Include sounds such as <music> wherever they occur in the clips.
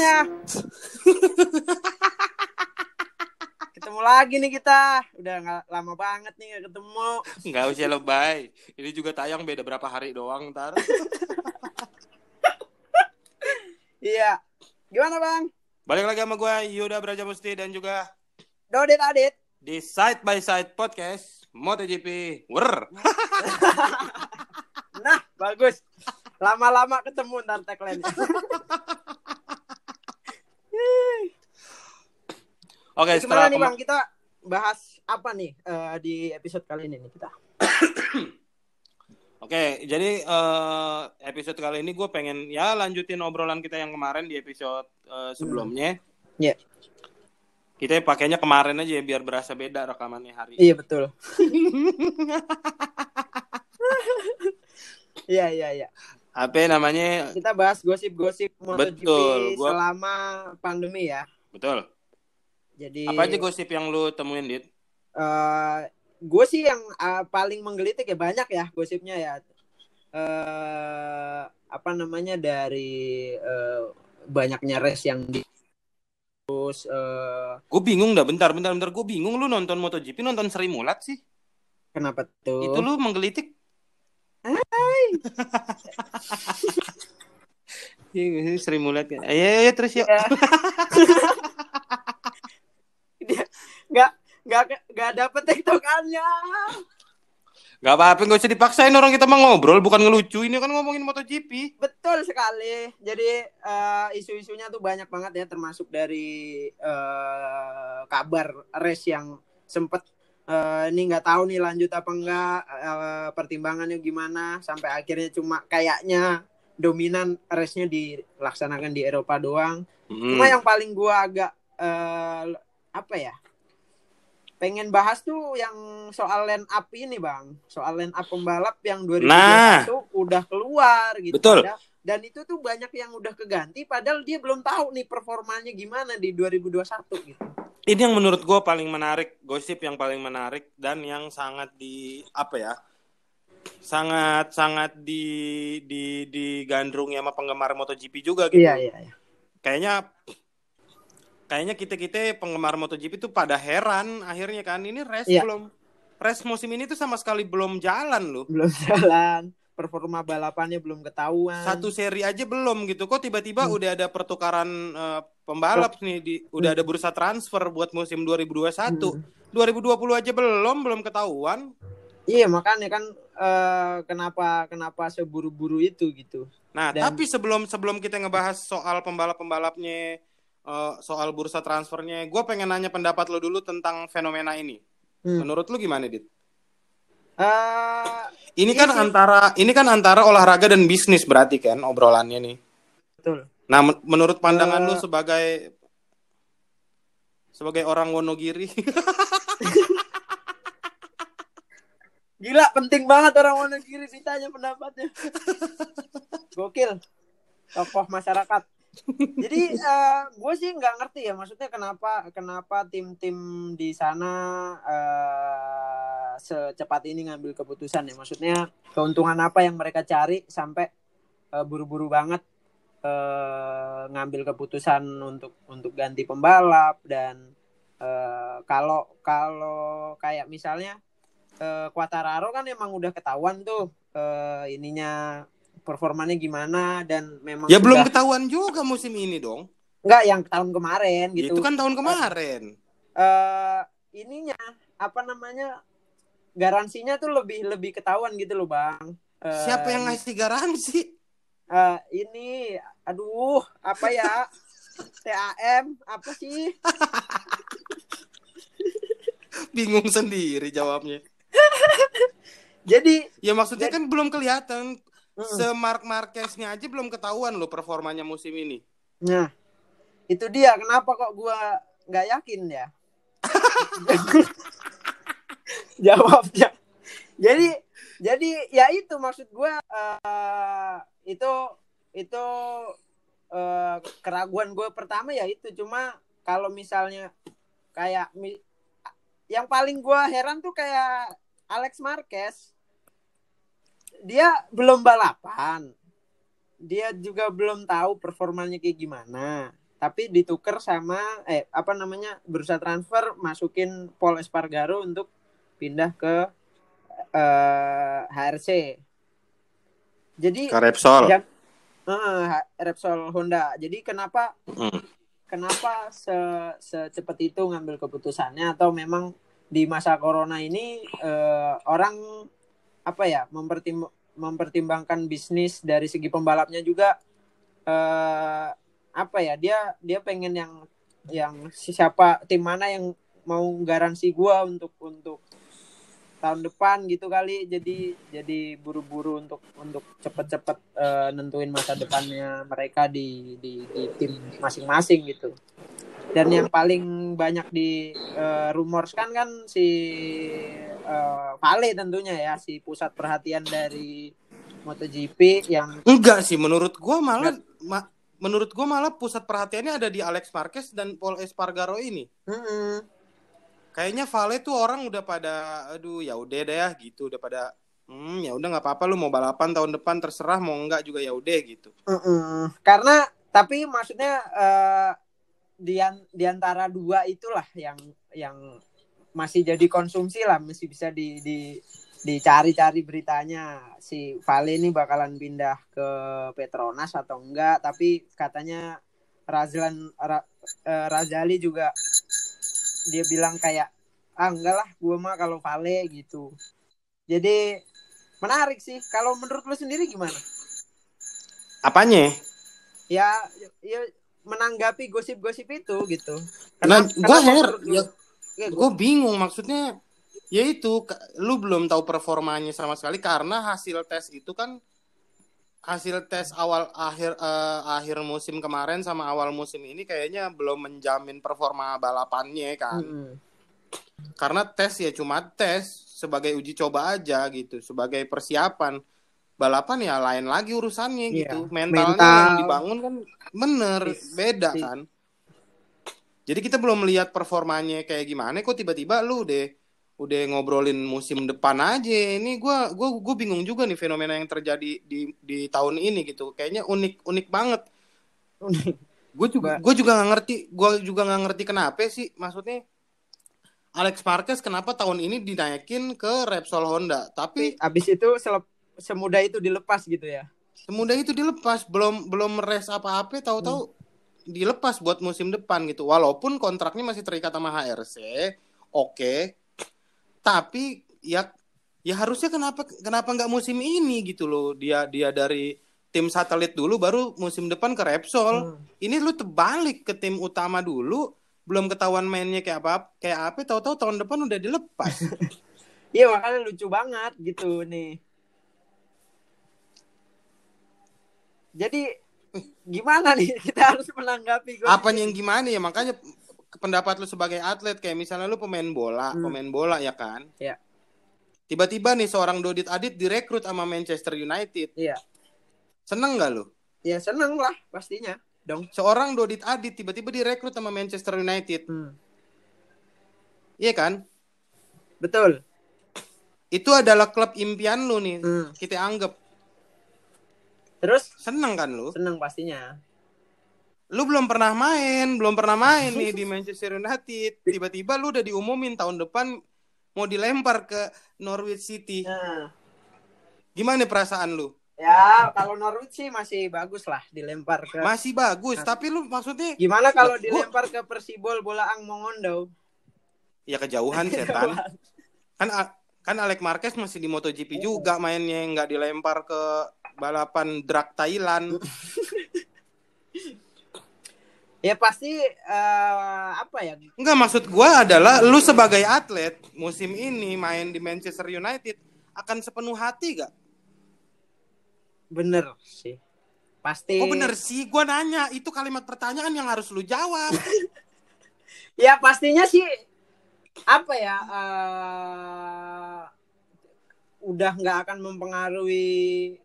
semuanya. <laughs> ketemu lagi nih kita. Udah nggak lama banget nih nggak ketemu. Nggak usah lebay. Ini juga tayang beda berapa hari doang ntar. <laughs> Iya. Gimana bang? Balik lagi sama gue Yuda Braja Musti dan juga Dodit Adit. di Side by Side Podcast MotoGP. Wer. <laughs> Nah, bagus. Lama-lama ketemu ntar tagline Oke, Gimana setelah nih bang? Kita bahas apa nih eh, di episode kali ini nih kita? <coughs> Oke, jadi eh, episode kali ini gue pengen ya lanjutin obrolan kita yang kemarin di episode eh, sebelumnya. Iya. Kita pakainya kemarin aja ya biar berasa beda rekamannya hari. Iya betul. <laughs> Iya iya iya. Apa namanya? Kita bahas gosip-gosip MotoGP Betul, gua- selama pandemi ya. Betul. Jadi Apa aja gosip yang lu temuin, Dit? eh gue sih yang eh, paling menggelitik ya banyak ya gosipnya ya. eh apa namanya dari eh, banyaknya race yang di terus eh, Gue bingung dah, bentar, bentar, bentar. Gue bingung lu nonton MotoGP, nonton Sri Mulat sih. kenapa tuh? Itu lu menggelitik. <laughs> Iya, Sri Mulat ya. Ayo, ayo, ayo, terus yuk. Ya. <laughs> Dia nggak nggak nggak dapet tiktokannya. Gak apa-apa, gak usah dipaksain orang kita mah ngobrol, bukan ngelucu. Ini kan ngomongin MotoGP. Betul sekali. Jadi eh, isu-isunya tuh banyak banget ya, termasuk dari eh, kabar race yang sempet eh, ini nggak tahu nih lanjut apa enggak, eh, pertimbangannya gimana, sampai akhirnya cuma kayaknya dominan race-nya dilaksanakan di Eropa doang. Hmm. Cuma yang paling gua agak eh, apa ya? Pengen bahas tuh yang soal line up ini, Bang. Soal line up pembalap yang 2021 Nah. udah keluar gitu. Betul. Padahal- Dan itu tuh banyak yang udah keganti padahal dia belum tahu nih performanya gimana di 2021 gitu. Ini yang menurut gue paling menarik, gosip yang paling menarik dan yang sangat di apa ya? Sangat sangat di di digandrungi sama penggemar MotoGP juga gitu. Iya, iya, iya. Kayaknya kayaknya kita-kita penggemar MotoGP tuh pada heran akhirnya kan ini race Iya. belum race musim ini tuh sama sekali belum jalan loh. Belum <laughs> jalan, performa balapannya belum ketahuan. Satu seri aja belum gitu. Kok tiba-tiba Hmm. udah ada pertukaran eh, pembalap nih di udah ada bursa transfer buat musim 2021. Hmm. 2020 aja belum, belum ketahuan. Iya, makanya kan eh, kenapa kenapa seburu-buru itu gitu. Nah, Dan- tapi sebelum sebelum kita ngebahas soal pembalap-pembalapnya, eh, soal bursa transfernya, gue pengen nanya pendapat lo dulu tentang fenomena ini. Hmm. Menurut lo gimana, Dit? Eh, Ini Iya kan sih. antara ini kan antara olahraga dan bisnis berarti kan obrolannya nih. betul. Nah, men- menurut pandangan Eh. lu sebagai sebagai orang Wonogiri, <laughs> Gila, penting banget orang Wonogiri ditanya pendapatnya. <laughs> Gokil. Tokoh masyarakat. Jadi gue sih nggak ngerti ya maksudnya kenapa kenapa tim-tim di sana eh, secepat ini ngambil keputusan ya maksudnya keuntungan apa yang mereka cari sampai eh, buru-buru banget eh, ngambil keputusan untuk untuk ganti pembalap dan eh, kalau kalau kayak misalnya eh, Quartararo kan emang udah ketahuan tuh eh, ininya performanya gimana dan memang ya belum sudah- ketahuan juga musim ini dong. Enggak yang tahun kemarin gitu. Itu kan tahun kemarin. eh ininya apa namanya? Garansinya tuh lebih lebih ketahuan gitu loh, Bang. Eh, Siapa yang ngasih garansi? Eh, ini aduh, apa ya? TAM apa sih? Bingung sendiri jawabnya. Jadi Ya maksudnya kan belum kelihatan. Mm. Semark Marqueznya aja belum ketahuan loh performanya musim ini. nah, itu dia kenapa kok gua nggak yakin ya? <laughs> <laughs> Jawabnya. Jadi jadi ya itu maksud gua eh, itu itu eh, keraguan gue pertama ya itu. Cuma kalau misalnya kayak yang paling gua heran tuh kayak Alex Marquez. Dia belum balapan. Dia juga belum tahu performanya kayak gimana. Tapi ditukar sama eh apa namanya bursa transfer masukin Paul Espargaro untuk pindah ke eh, HRC. Jadi Repsol. Ya, eh, Repsol Honda. Jadi kenapa Hmm. kenapa se secepat itu ngambil keputusannya atau memang di masa corona ini eh, orang apa ya mempertim mempertimbangkan bisnis dari segi pembalapnya juga eh, apa ya dia dia pengen yang yang siapa tim mana yang mau garansi gua untuk untuk tahun depan gitu kali jadi jadi buru-buru untuk untuk cepet-cepet eh, nentuin masa depannya mereka di di, di tim masing-masing gitu dan yang paling banyak di eh, rumorskan kan si eh, Vale tentunya ya si pusat perhatian dari MotoGP yang Enggak sih, menurut gua malah ma- menurut gua malah pusat perhatiannya ada di Alex Marquez dan Paul Espargaro ini. Mm-mm. Kayaknya Vale tuh orang udah pada aduh ya udah deh ya gitu, udah pada hmm ya udah nggak apa-apa lu mau balapan tahun depan terserah mau enggak juga ya udah gitu. Mm-mm. Karena tapi maksudnya eh di an- di antara dua itulah yang yang masih jadi konsumsi lah, masih bisa di di dicari-cari beritanya si Vale ini bakalan pindah ke Petronas atau enggak, tapi katanya Razlan Ra, eh, Razali juga dia bilang kayak ah enggak lah gue mah kalau Vale gitu. Jadi menarik sih. Kalau menurut lu sendiri gimana? Apanya? ya ya menanggapi gosip-gosip itu gitu. Nah, Kenapa- gua kenapa her, ya, ya, gua- gue bingung maksudnya ya itu lu belum tahu performanya sama sekali karena hasil tes itu kan hasil tes awal akhir eh, akhir musim kemarin sama awal musim ini kayaknya belum menjamin performa balapannya kan. Mm-mm. karena tes ya cuma tes sebagai uji coba aja gitu sebagai persiapan. Balapan ya lain lagi urusannya Iya, gitu. Mentalnya mental. yang dibangun kan bener Si- beda kan. Jadi kita belum melihat performanya kayak gimana kok tiba-tiba lu deh udah ngobrolin musim depan aja. Ini gua gua gua bingung juga nih fenomena yang terjadi di di tahun ini gitu. Kayaknya unik unik banget. Gue juga gue juga nggak ngerti gue juga nggak ngerti kenapa sih. Maksudnya Alex Marquez kenapa tahun ini dinaikin ke Repsol Honda? Tapi Abis itu selep- semudah itu dilepas gitu ya. semudah itu dilepas. Belum belum res apa-apa tahu-tahu dilepas buat musim depan gitu. Walaupun kontraknya masih terikat sama HRC oke tapi ya ya harusnya kenapa kenapa nggak musim ini gitu loh. Dia dia dari tim satelit dulu baru musim depan ke Repsol. Hmm. ini lu terbalik ke tim utama dulu belum ketahuan mainnya kayak apa kayak apa tahu-tahu tahun depan udah dilepas. <laughs> Iya makanya lucu banget gitu nih. Jadi gimana nih? <laughs> Kita harus menanggapi gosip apanya yang gimana ya? Makanya pendapat lu sebagai atlet kayak misalnya lu pemain bola Hmm. pemain bola ya kan Ya. tiba-tiba nih seorang Dodit Adit direkrut sama Manchester United Iya. seneng nggak lu Ya seneng lah pastinya dong. seorang Dodit Adit tiba-tiba direkrut sama Manchester United Hmm. iya kan Betul. itu adalah klub impian lu nih Hmm. kita anggap Terus seneng kan lu seneng pastinya. Lu belum pernah main, belum pernah main nih di <laughs> Manchester United. Tiba-tiba lu udah diumumin tahun depan mau dilempar ke Norwich City. Nah, Gimana perasaan lu? ya kalau Norwich sih masih bagus lah dilempar ke. Masih bagus, tapi lu maksudnya Gimana kalau dilempar ke Persibol Bolaang Mongondo? ya kejauhan <laughs> setan. Kan kan Alex Marquez masih di MotoGP juga mainnya nggak dilempar ke balapan drag Thailand. <laughs> Ya pasti eh, apa ya? Enggak maksud gua adalah lu sebagai atlet musim ini main di Manchester United akan sepenuh hati gak? Bener sih. Pasti. Oh bener sih, gua nanya itu kalimat pertanyaan yang harus lu jawab. <laughs> Ya pastinya sih apa ya? eh, udah nggak akan mempengaruhi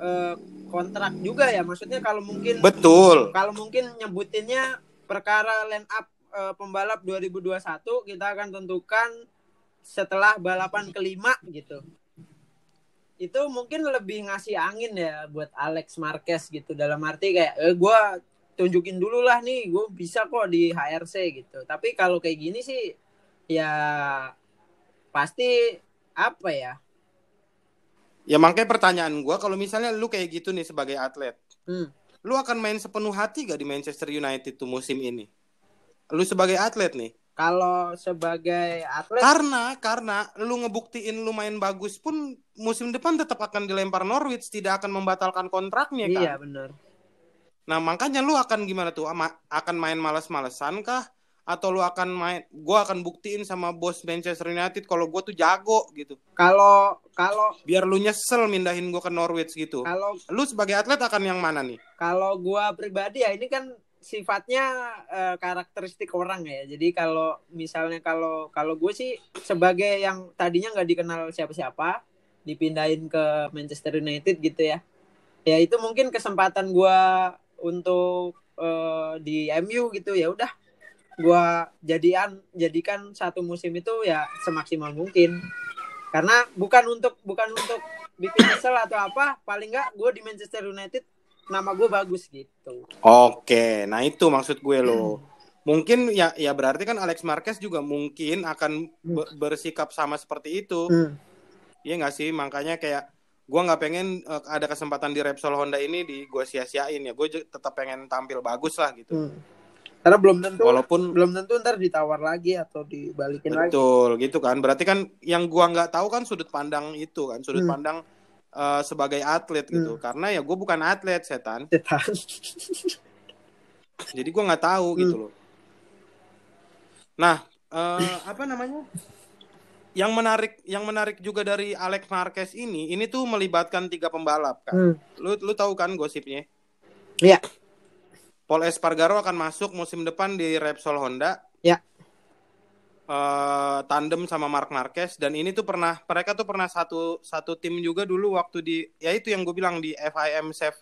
eh, kontrak juga ya. Maksudnya kalau mungkin Betul. kalau mungkin nyebutinnya perkara line up eh, pembalap 2021 kita akan tentukan setelah balapan kelima gitu. Itu mungkin lebih ngasih angin ya buat Alex Marquez gitu dalam arti kayak eh, gue tunjukin dulu lah nih gue bisa kok di HRC gitu tapi kalau kayak gini sih ya pasti apa ya Ya makanya pertanyaan gue kalau misalnya lu kayak gitu nih sebagai atlet, hmm. lu akan main sepenuh hati gak di Manchester United tuh musim ini? Lu sebagai atlet nih. kalau sebagai atlet Karena karena lu ngebuktiin lu main bagus pun musim depan tetap akan dilempar Norwich, tidak akan membatalkan kontraknya kan. iya benar Nah, makanya lu akan gimana tuh? Ama- Akan main malas-malesan kah? Atau lu akan main gua akan buktiin sama bos Manchester United kalau gua tuh jago gitu. kalau kalau Biar lu nyesel mindahin gua ke Norwich gitu. kalau Lu sebagai atlet akan yang mana nih? kalau gua pribadi ya ini kan sifatnya eh, karakteristik orang ya jadi kalau misalnya kalau kalau gue sih sebagai yang tadinya nggak dikenal siapa-siapa dipindahin ke Manchester United gitu ya ya itu mungkin kesempatan gua untuk eh, di MU gitu ya udah gua jadian jadikan satu musim itu ya semaksimal mungkin karena bukan untuk bukan untuk bikin kesel atau apa paling nggak gue di Manchester United nama gue bagus gitu Oke, nah itu maksud gue lo. Mungkin ya ya berarti kan Alex Marquez juga mungkin akan be- bersikap sama seperti itu. Hmm. Iya nggak sih? Makanya kayak gua nggak pengen eh, ada kesempatan di Repsol Honda ini di gua sia-siain ya. Gue tetap pengen tampil bagus lah gitu. Hmm. Karena belum tentu Walaupun belum tentu ntar ditawar lagi atau dibalikin lagi betul gitu kan. Berarti kan yang gua nggak tahu kan sudut pandang itu kan, sudut Hmm. pandang eh, sebagai atlet gitu. Karena ya gue bukan atlet setan. Setan. Jadi gua nggak tahu Hmm. gitu loh. Nah, eh, apa namanya? Yang menarik, yang menarik juga dari Alex Marquez ini, ini tuh melibatkan tiga pembalap kan. Hmm. Lu lu tahu kan gosipnya? Iya. Paul Espargaro akan masuk musim depan di Repsol Honda. Ya. Eh, tandem sama Mark Marquez dan ini tuh pernah mereka tuh pernah satu satu tim juga dulu waktu di ya itu yang gue bilang di FIM Chef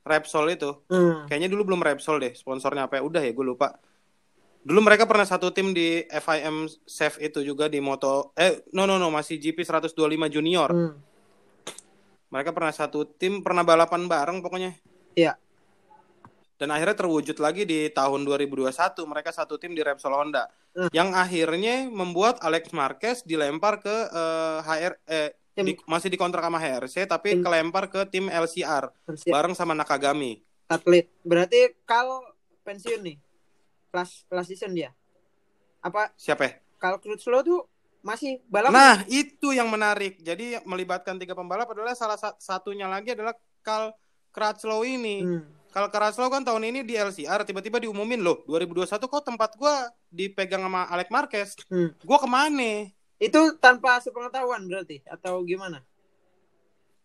Repsol itu. Hmm. Kayaknya dulu belum Repsol deh, sponsornya apa ya? Udah ya, gue lupa. Dulu mereka pernah satu tim di FIM Chef itu juga di moto eh no no no masih GP 125 junior. Hmm. Mereka pernah satu tim, pernah balapan bareng pokoknya. Iya. Dan akhirnya terwujud lagi di tahun 2021 mereka satu tim di Repsol Honda. Hmm. Yang akhirnya membuat Alex Marquez dilempar ke eh, HR eh Tim- di- masih dikontrak sama HRC tapi Tim- kelempar ke tim LCR Pensi- bareng sama Nakagami. atlet berarti kalau pensiun nih kelas kelas season dia apa Siapa ya? kalau Crutchlow tuh masih balap Nah, itu yang menarik. Jadi melibatkan tiga pembalap adalah salah sa- satunya lagi adalah Carl Crutchlow ini. Hmm. Carl Crutchlow kan tahun ini di LCR tiba-tiba diumumin loh 2021 kok tempat gua dipegang sama Alex Marquez. Hmm. Gua ke mana? itu tanpa sepengetahuan berarti atau gimana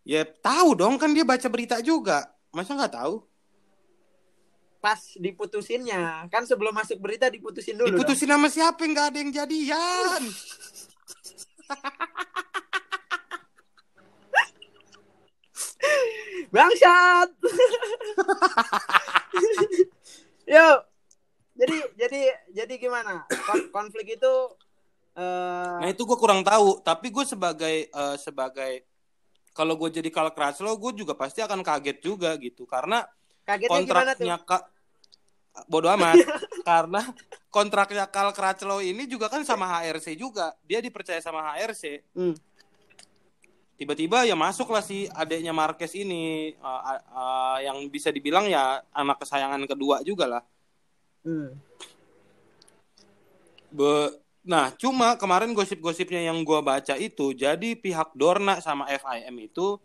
Ya tahu dong kan dia baca berita juga. Masa nggak tahu? pas diputusinnya kan sebelum masuk berita diputusin dulu Diputusin sama siapa nggak ada yang jadian. <laughs> dong. Bangsat. <laughs> Yuk jadi jadi jadi gimana? Kon- konflik itu eh Nah itu gue kurang tahu. Tapi gue sebagai eh, sebagai kalau gue jadi Carl Crutchlow gue juga pasti akan kaget juga gitu. Karena kagetnya kontraknya kak bodoh amat. <laughs> Karena kontraknya Carl Crutchlow ini juga kan sama HRC juga. Dia dipercaya sama HRC Hmm. Tiba-tiba ya masuklah si adiknya Marquez ini uh, uh, uh, yang bisa dibilang ya anak kesayangan kedua juga lah Hmm. Be- nah cuma kemarin gosip-gosipnya yang gua baca itu jadi pihak Dorna sama FIM itu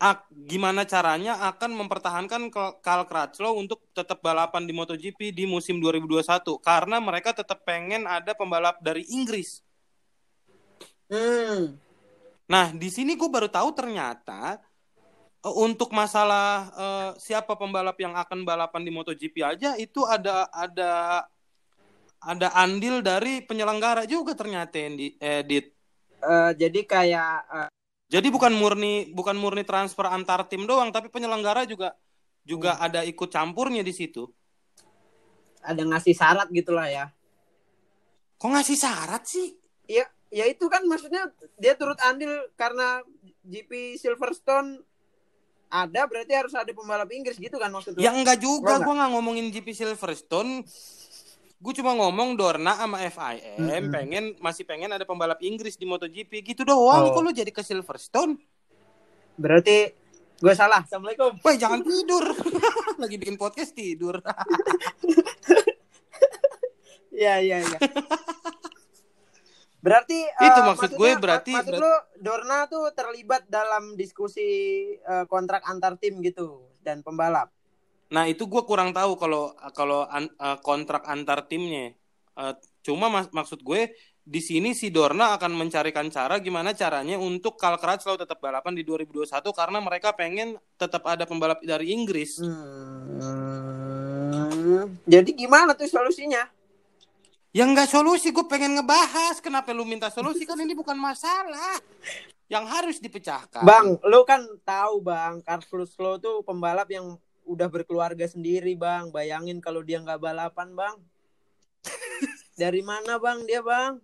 ak- gimana caranya akan mempertahankan Carl Crutchlow untuk tetap balapan di MotoGP di musim 2021 karena mereka tetap pengen ada pembalap dari Inggris. Hmm. Nah, di sini gue baru tahu ternyata eh, untuk masalah eh, siapa pembalap yang akan balapan di MotoGP aja itu ada ada ada andil dari penyelenggara juga ternyata yang di edit. Eh, jadi kayak eh, Jadi bukan murni bukan murni transfer antar tim doang, tapi penyelenggara juga juga ada ikut campurnya di situ. ada ngasih syarat gitulah ya. Kok ngasih syarat sih? Ya, ya itu kan maksudnya dia turut andil karena GP Silverstone ada berarti harus ada pembalap Inggris gitu kan maksudnya? Ya enggak juga, Enggak, gue nggak ngomongin GP Silverstone. Gue cuma ngomong Dorna sama FIM Mm-mm. pengen masih pengen ada pembalap Inggris di MotoGP gitu doang. Oh. Kok lu jadi ke Silverstone? Berarti gue salah. Assalamualaikum. Woi jangan tidur. <laughs> Lagi bikin podcast tidur. Iya iya iya. Berarti Itu eh, maksud gue, berarti- maksud lu Dorna tuh terlibat dalam diskusi eh, kontrak antar tim gitu dan pembalap. Nah itu gue kurang tahu kalau kalau an- eh, kontrak antar timnya. Eh, cuma mas- maksud gue di sini si Dorna akan mencarikan cara gimana caranya untuk Karl Crutchlow tetap balapan di 2021 karena mereka pengen tetap ada pembalap dari Inggris. Hmm, jadi gimana tuh solusinya? Ya nggak solusi, gue pengen ngebahas. Kenapa lu minta solusi? Kan ini bukan masalah. Yang harus dipecahkan. Bang, lu kan tahu bang, Carlos Slow tuh pembalap yang udah berkeluarga sendiri bang. Bayangin kalau dia nggak balapan bang. Dari mana bang dia bang?